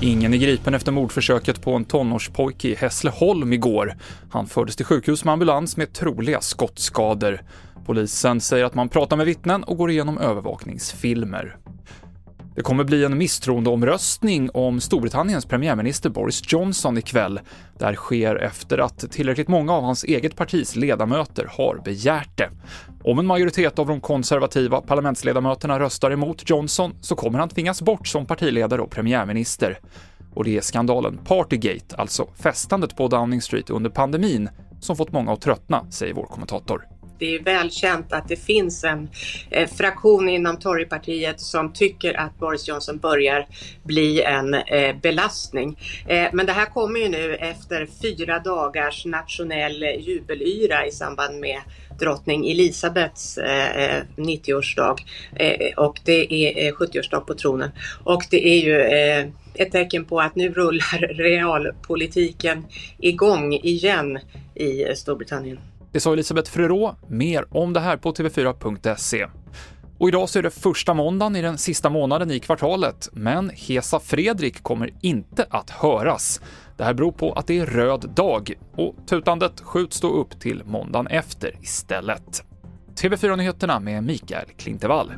Ingen är gripen efter mordförsöket på en tonårspojke i Hässleholm igår. Han fördes till sjukhus med ambulans med troliga skottskador. Polisen säger att man pratar med vittnen och går igenom övervakningsfilmer. Det kommer bli en misstroendeomröstning om Storbritanniens premiärminister Boris Johnson ikväll. Det här sker efter att tillräckligt många av hans eget partis ledamöter har begärt det. Om en majoritet av de konservativa parlamentsledamöterna röstar emot Johnson så kommer han tvingas bort som partiledare och premiärminister. Och det är skandalen Partygate, alltså festandet på Downing Street under pandemin, som fått många att tröttna, säger vår kommentator det är välkänt att det finns en eh, fraktion inom Torypartiet som tycker att Boris Johnson börjar bli en eh, belastning. Eh, men det här kommer ju nu efter fyra dagars nationell jubelyra i samband med drottning Elisabets 90-årsdag eh, eh, eh, och det är eh, 70-årsdag på tronen. Och det är ju ett tecken på att nu rullar realpolitiken igång igen i Storbritannien. Det sa Elisabeth Frerot. Mer om det här på tv4.se. Och idag så är det första måndagen i den sista månaden i kvartalet, men Hesa Fredrik kommer inte att höras. Det här beror på att det är röd dag och tutandet skjuts då upp till måndagen efter istället. TV4-nyheterna med Mikael Klintevall.